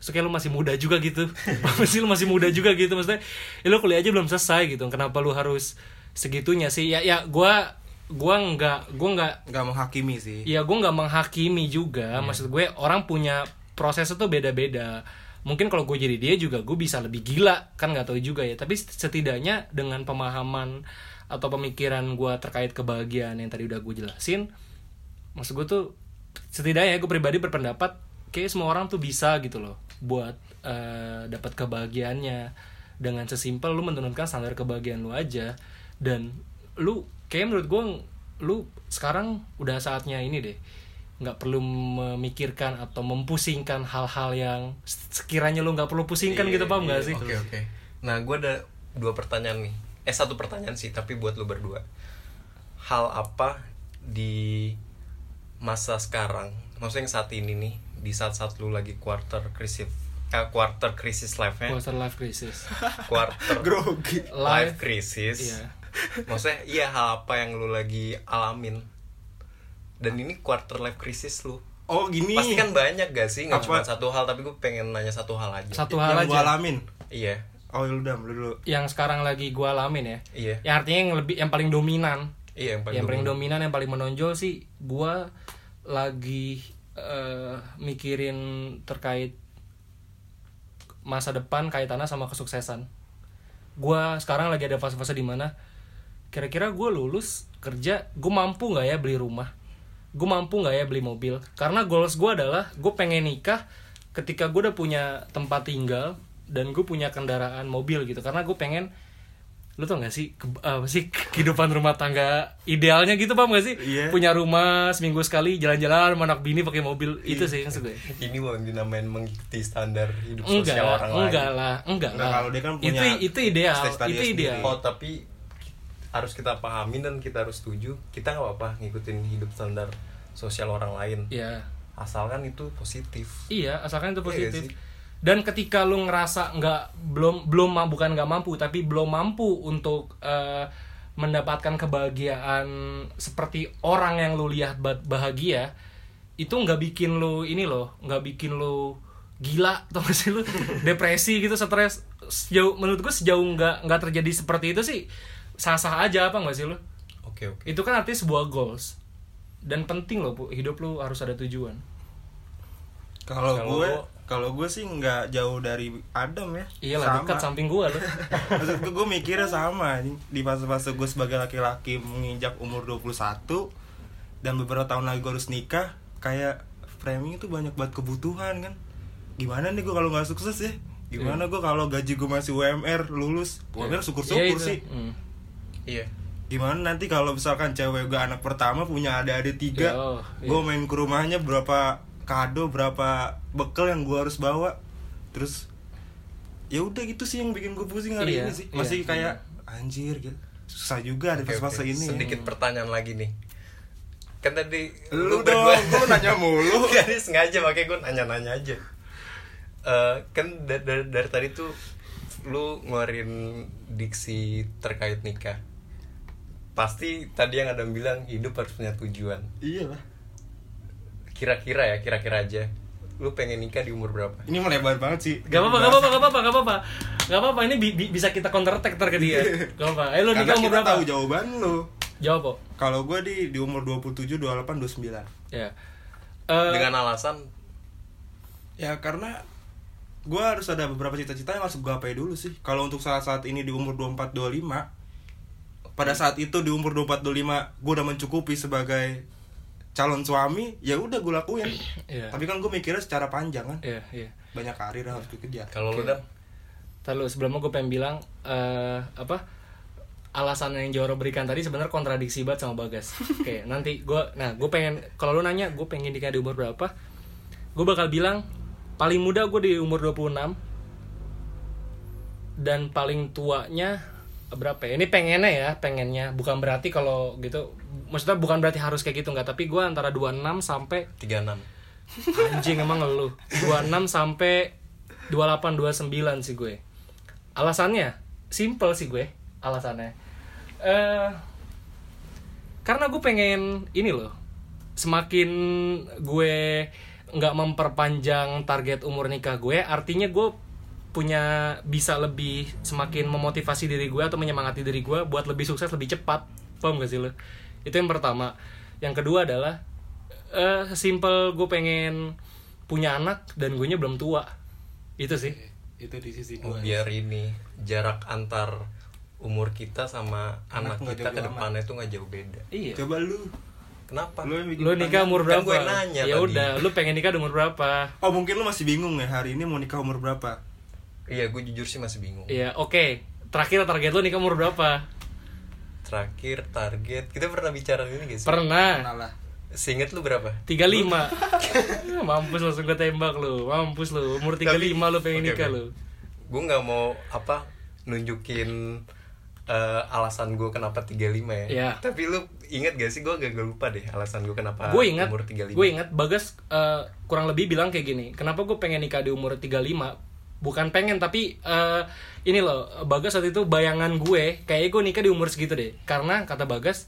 Terus kayak lu masih muda juga gitu, paham sih? Lu masih muda juga gitu, maksudnya, ya lu kuliah aja belum selesai gitu, kenapa lu harus segitunya sih? Ya ya gue gue nggak gue nggak nggak menghakimi sih. Ya gue nggak menghakimi juga. Maksud gue orang punya proses itu beda-beda. Mungkin kalau gue jadi dia juga gue bisa lebih gila. Kan nggak tahu juga ya. Tapi setidaknya dengan pemahaman atau pemikiran gue terkait kebahagiaan yang tadi udah gue jelasin maksud gue tuh setidaknya gue pribadi berpendapat kayak semua orang tuh bisa gitu loh buat eh, dapat kebahagiaannya. Dengan sesimpel lu menurunkan standar kebahagiaan lu aja dan lu kayak menurut gue lu sekarang udah saatnya ini deh. Nggak perlu memikirkan atau mempusingkan hal-hal yang sekiranya lu nggak perlu pusingkan gitu paham nggak sih? oke oke. Nah gue ada dua pertanyaan nih. Eh satu pertanyaan sih tapi buat lu berdua. Hal apa di masa sekarang maksudnya yang saat ini nih di saat-saat lu lagi quarter krisis eh, quarter krisis life-nya. Quarter life crisis. Quarter grogi. life Life, crisis. iya. maksudnya iya hal apa yang lu lagi alamin? Dan ini quarter life crisis lu. Oh gini. Pasti kan banyak gak sih? Nggak cuma satu hal tapi gue pengen nanya satu hal aja. Satu hal yang gua aja. alamin? Iya. Oh ya udah lu dulu. Yang sekarang lagi gue alamin ya. Iya. Yang artinya yang lebih yang paling dominan iya yang paling, yang paling dominan. dominan yang paling menonjol sih gue lagi eh, mikirin terkait masa depan kaitannya sama kesuksesan. Gue sekarang lagi ada fase-fase di mana kira-kira gue lulus kerja gue mampu nggak ya beli rumah? Gue mampu nggak ya beli mobil? Karena goals gue adalah gue pengen nikah ketika gue udah punya tempat tinggal dan gue punya kendaraan mobil gitu. Karena gue pengen lu tau gak sih ke, apa sih kehidupan rumah tangga idealnya gitu paham gak sih? Iya. punya rumah seminggu sekali jalan-jalan sama anak bini pakai mobil itu sih maksud gue. Ini mau dinamain mengikuti standar hidup enggak sosial orang enggak lain lah enggak Enggak, lah. kalau dia kan punya itu itu ideal itu sendiri. ideal. Oh tapi harus kita pahamin dan kita harus setuju kita nggak apa-apa ngikutin hidup standar sosial orang lain. Ya asalkan itu positif. Iya asalkan itu Iya positif. sih? Dan ketika lu ngerasa nggak belum belum bukan nggak mampu tapi belum mampu untuk eh, mendapatkan kebahagiaan seperti orang yang lu lihat ba- bahagia itu nggak bikin lu ini loh nggak bikin lu gila atau sih lu? Depresi gitu stres. Sejauh menurut gue sejauh nggak nggak terjadi seperti itu sih sah sah aja apa nggak sih lu? Oke oke. Itu kan artinya sebuah goals. Dan penting loh hidup lu harus ada tujuan. Kalau Kalau gue gua- kalau gue sih nggak jauh dari Adam ya. Iya lah dekat samping gua lu. Maksud gue gue mikirnya sama di fase-fase gue sebagai laki-laki menginjak umur 21 dan beberapa tahun lagi gue harus nikah kayak framing itu banyak banget kebutuhan kan? Gimana nih gue kalau nggak sukses ya? Gimana gue kalau gaji gue masih UMR lulus? UMR syukur-syukur Iya itu. sih. Hmm. iya. Gimana nanti kalau misalkan cewek gue anak pertama punya adik-adik tiga Oh, iya. gue main ke rumahnya berapa kado berapa bekal yang gue harus bawa terus ya udah gitu sih yang bikin gue pusing hari Iya, ini sih iya, masih kayak anjir gitu susah juga ada Oke, fase-fase oke. ini ya. Sedikit pertanyaan lagi nih. Kan tadi lu berdua- dong lu nanya mulu Gak ada sengaja makanya gue nanya-nanya aja. Eh, kan da- da- dari, tadi tuh lu ngeluarin diksi terkait nikah. Pasti tadi yang ada bilang hidup harus punya tujuan. iya lah Kira-kira ya, kira-kira aja. Lu pengen nikah di umur berapa? ini melebar banget sih. Gak apa-apa, gak apa-apa, gak apa-apa, gak apa-apa. Gak apa-apa, ini bi- bi- bisa kita counter attack ntar ke dia. Gak apa-apa, eh lu karena nikah umur kita berapa? tahu jawaban lu. Jawab kok kalau gue di di umur 27 28 29 Ya. Eh, Dengan alasan? Ya karena gue harus ada beberapa cita-cita yang harus gue gapai dulu sih. Kalau untuk saat-saat ini di umur 24 25 pada saat itu di umur 24 25 gue udah mencukupi sebagai calon suami, ya udah gue lakuin. Iya. Tapi kan gue mikirnya secara panjang kan. Iya, iya Banyak karir yang harus dikejar. kalau lu Oke. dan Ntar lu sebelumnya gue pengen bilang eh Apa alasan yang Joro berikan tadi sebenarnya kontradiksi banget sama Bagas. Oke, nanti gue, nah gue pengen, kalau lu nanya gue pengen nikah di umur berapa, gue bakal bilang paling muda gue di umur 26 dan paling tuanya berapa ya? Ini pengennya ya, pengennya bukan berarti kalau gitu, maksudnya bukan berarti harus kayak gitu nggak, tapi gue antara 26 sampai 36. Anjing emang lu 26 sampai 28 29 sih gue. Alasannya simple sih gue alasannya. Eh karena gue pengen ini loh. Semakin gue nggak memperpanjang target umur nikah gue, artinya gue punya bisa lebih semakin memotivasi diri gue atau menyemangati diri gue buat lebih sukses lebih cepat. Paham gak sih lo? Itu yang pertama. Yang kedua adalah eh simple gue pengen punya anak dan gue nya belum tua itu sih Itu di sisi Oh, gue. biar ini jarak antar umur kita sama Anak anak, kita ke depannya itu nggak jauh beda. iya Coba lu. Kenapa? Lu lu nikah umur Kan berapa gue nanya ya tadi. udah lu pengen nikah umur berapa Oh mungkin lu masih bingung ya hari ini mau nikah umur berapa? Iya, gue jujur sih masih bingung. iya oke terakhir target lu nikah umur berapa Terakhir target kita pernah bicara ini gak sih? pernah Kenal lah. Seinget lu berapa? 35 mampus langsung gue tembak lu mampus lu umur 35 lu pengen Oke, nikah oke. lu Gue nggak mau apa nunjukin eh, alasan gue kenapa 35 ya. Iya. Tapi lu inget gak sih gue gak, lupa deh alasan gue kenapa gue ingat umur 35. gue ingat bagas eh, kurang lebih bilang kayak gini kenapa gue pengen nikah di umur 35 bukan pengen tapi eh, ini loh bagas saat itu bayangan gue kayak gue nikah di umur segitu deh. Karena kata bagas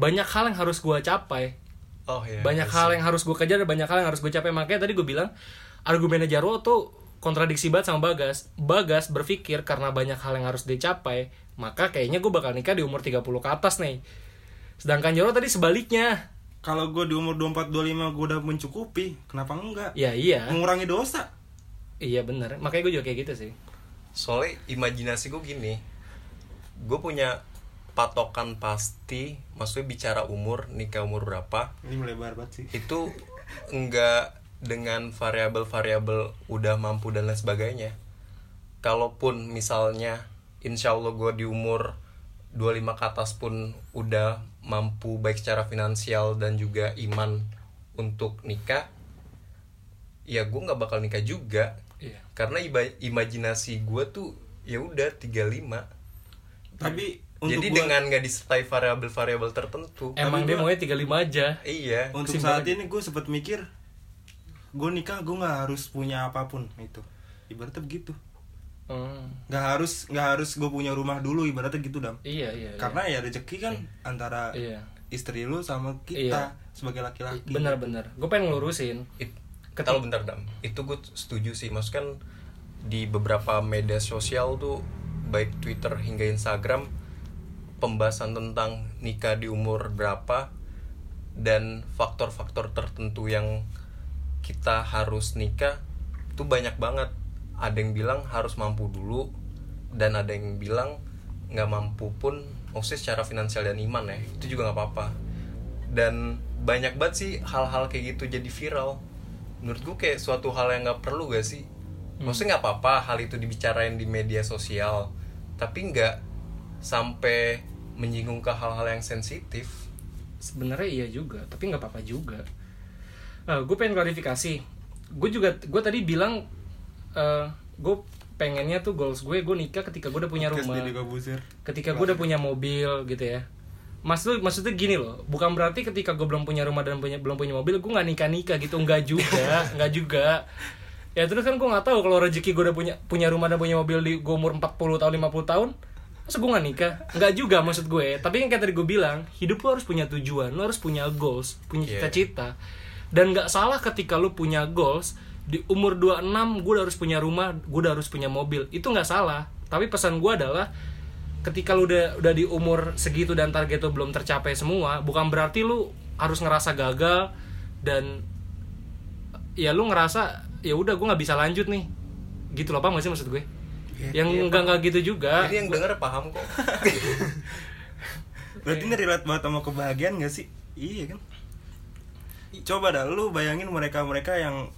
banyak hal yang harus gue capai. Oh iya. banyak iya hal yang harus gue kejar banyak hal yang harus gue capai. Makanya tadi gue bilang argumennya Jarwo tuh kontradiksi banget sama Bagas. Bagas berpikir karena banyak hal yang harus dicapai maka kayaknya gue bakal nikah di umur 30 ke atas nih. Sedangkan Jarwo tadi sebaliknya. Kalau gue di umur 24 25 gue udah mencukupi, kenapa enggak? ya iya. Mengurangi dosa. Iya bener makanya gue juga kayak gitu sih Soalnya imajinasi gue gini. Gue punya patokan pasti, maksudnya bicara umur, nikah umur berapa, Ini melebar banget sih. itu enggak dengan variabel-variabel udah mampu dan lain sebagainya. Kalaupun misalnya insya Allah gue di umur 25 ke atas pun udah mampu baik secara finansial dan juga iman untuk nikah, ya gue nggak bakal nikah juga. Iya Karena iba- imajinasi gue tuh ya udah 35. Tapi untuk Jadi gua- dengan nggak disertai variabel-variabel tertentu. emang dia maunya 35 aja Iya. untuk Simpel saat ini gue sempet mikir gue nikah gue nggak harus punya apa pun itu ibaratnya begitu Hmm, nggak harus nggak harus gue punya rumah dulu ibaratnya gitu dam iya iya iya. karena ya rezeki kan antara Iya. istri lu sama kita Iya. sebagai laki-laki bener-bener gue pengen ngelurusin It, kalau bentar dam, itu gue setuju sih. Maksudnya kan di beberapa media sosial tuh baik Twitter hingga Instagram pembahasan tentang nikah di umur berapa dan faktor-faktor tertentu yang kita harus nikah itu banyak banget. Ada yang bilang harus mampu dulu dan ada yang bilang nggak mampu pun maksudnya secara finansial dan iman ya itu juga nggak apa-apa dan banyak banget sih hal-hal kayak gitu jadi viral menurut gue kayak suatu hal yang nggak perlu gak sih? Maksudnya nggak apa-apa hal itu dibicarain di media sosial tapi nggak sampai menyinggung ke hal-hal yang sensitif. Sebenarnya iya juga tapi nggak apa-apa juga. Gue pengen klarifikasi. Gue juga gue tadi bilang gue pengennya tuh goals gue gue nikah ketika gue udah punya Podcast rumah. Ketika gue udah punya mobil gitu ya maksud maksudnya gini loh. Bukan berarti ketika gue belum punya rumah dan punya belum punya mobil gue nggak nikah nikah gitu. Nggak juga nggak juga. Ya terus kan gue nggak tahu kalau rezeki gue udah punya punya rumah dan punya mobil di gue umur 40 tahun 50 tahun masa gue nggak nikah? Nggak juga maksud gue. Tapi yang kayak tadi gue bilang hidup lo harus punya tujuan lo harus punya goals punya Yeah. cita-cita. Dan nggak salah ketika lo punya goals di umur 26 gue udah harus punya rumah gue udah harus punya mobil. Itu nggak salah. Tapi pesan gue adalah ketika lu udah udah di umur segitu dan target lu belum tercapai semua bukan berarti lu harus ngerasa gagal dan ya lu ngerasa ya udah gue nggak bisa lanjut nih. Gitu loh paham gak sih maksud gue? Yang enggak enggak gitu juga. Jadi yang denger paham kok. Berarti ini relate banget sama kebahagiaan gak sih? Iya kan? Coba dah lu bayangin mereka-mereka yang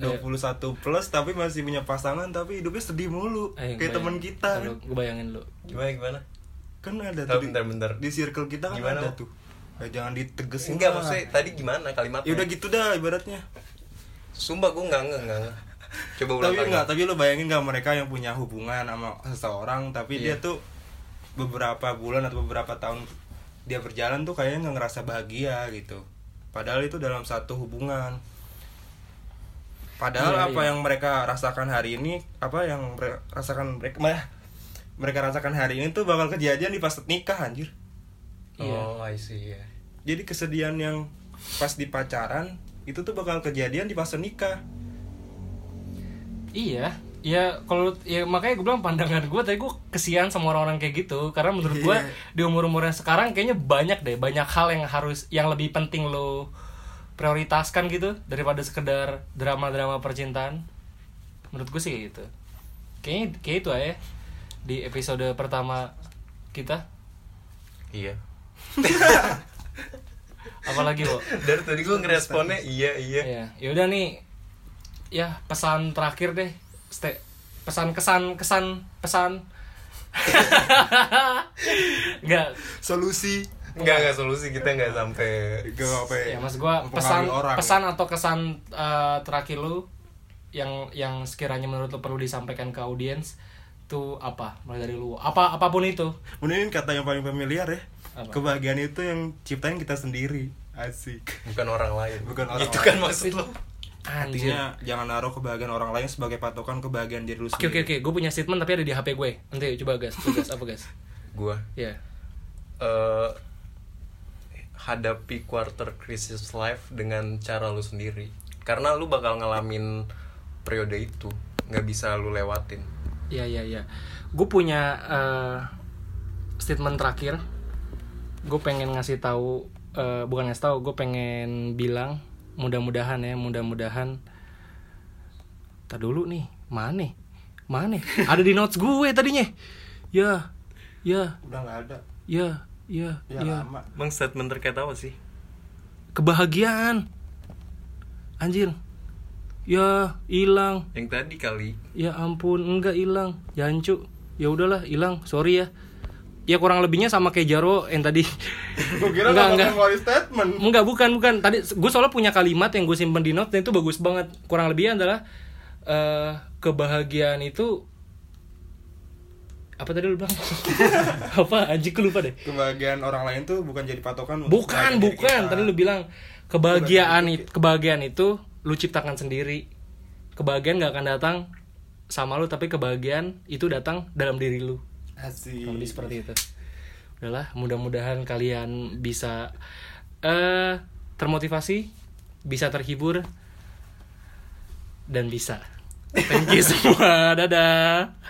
Iya. 21 plus tapi masih punya pasangan tapi hidupnya sedih mulu Eh, kayak bayang- teman kita kan. gue bayangin lu gimana gimana Kan ada tuh di, bentar, bentar. di circle kita kan Gimana, ada tuh. Ya, jangan ditegesin. enggak lah. maksudnya tadi gimana kalimatnya Ya udah gitu dah ibaratnya. sumpah gue nggak nggak nggak nggak. coba ulang tapi lagi. enggak, tapi lu bayangin gak mereka yang punya hubungan sama seseorang tapi dia Iya. tuh beberapa bulan atau beberapa tahun dia berjalan tuh kayaknya nggak ngerasa bahagia gitu. Padahal itu dalam satu hubungan. Padahal Iya, apa iya. yang mereka rasakan hari ini, apa yang mere- rasakan mereka mereka rasakan hari ini tuh bakal kejadian di pas nikah anjir. Iya. oh I see ya Jadi kesedihan yang pas di pacaran itu tuh bakal kejadian di pas nikah. iya ya kalau ya makanya gue bilang pandangan gue tadi gue kesian sama orang-orang kayak gitu karena menurut gue Iya. di umur umur yang sekarang kayaknya banyak deh banyak hal yang harus yang lebih penting lo prioritaskan gitu daripada sekedar drama-drama percintaan? Menurut gue sih kayak gitu. Kayaknya kayak itu aja di episode pertama kita. Iya. Apalagi lo dari tadi gue ngeresponnya iya iya. Ya yaudah nih ya pesan terakhir deh. Ste pesan kesan kesan pesan. Nggak. Solusi nggak nggak solusi kita nggak sampai Gak apa ya mas gua pesan orang. pesan atau kesan eh, terakhir lu yang yang sekiranya menurut lu perlu disampaikan ke audiens tuh apa mulai dari lu apa apa pun itu Mending kata yang paling familiar ya. Apa? Kebahagiaan itu yang ciptain kita sendiri. Asik. bukan orang lain Bukan orang itu lain. kan maksud lo anjir Artinya jangan naruh kebahagiaan orang lain sebagai patokan kebahagiaan diri lu oke oke sendiri. oke gue punya statement tapi ada di hp gue nanti coba gas coba gas apa gas gue ya eh hadapi quarter crisis life dengan cara lu sendiri karena lu bakal ngalamin periode itu nggak bisa lu lewatin Iya iya iya. Gue punya eh, statement terakhir. Gue pengen ngasih tahu, eh, bukan ngasih tahu, gue pengen bilang mudah-mudahan ya, mudah-mudahan. Tak dulu nih, mana? Mana? Ada di notes gue tadinya. Ya, ya, Udah nggak ada. ya, ya, Ya, ya. lama. Bang statement terkait apa sih? Kebahagiaan. Anjir. Ya, hilang. Yang tadi kali Ya ampun, enggak hilang. Jancu. Ya udahlah, hilang. Sorry ya. Ya kurang lebihnya sama kayak Jaro yang tadi. Gue kira Enggak, nggak enggak. ngeluarin statement. enggak, bukan, bukan. Tadi gue soalnya punya kalimat yang gue simpen di note dan itu bagus banget. Kurang lebihnya adalah eh kebahagiaan itu apa tadi lu bilang? apa? Anjing gue lupa deh. Kebahagiaan orang lain tuh bukan jadi patokan Bukan, bukan. Tadi lu bilang kebahagiaan itu kebahagiaan itu lu ciptakan sendiri. Kebahagiaan nggak akan datang sama lu tapi kebahagiaan itu datang dalam diri lu. Asik. Lebih seperti itu. Udahlah, mudah-mudahan kalian bisa eh termotivasi, bisa terhibur dan bisa. Thank you semua. Dadah.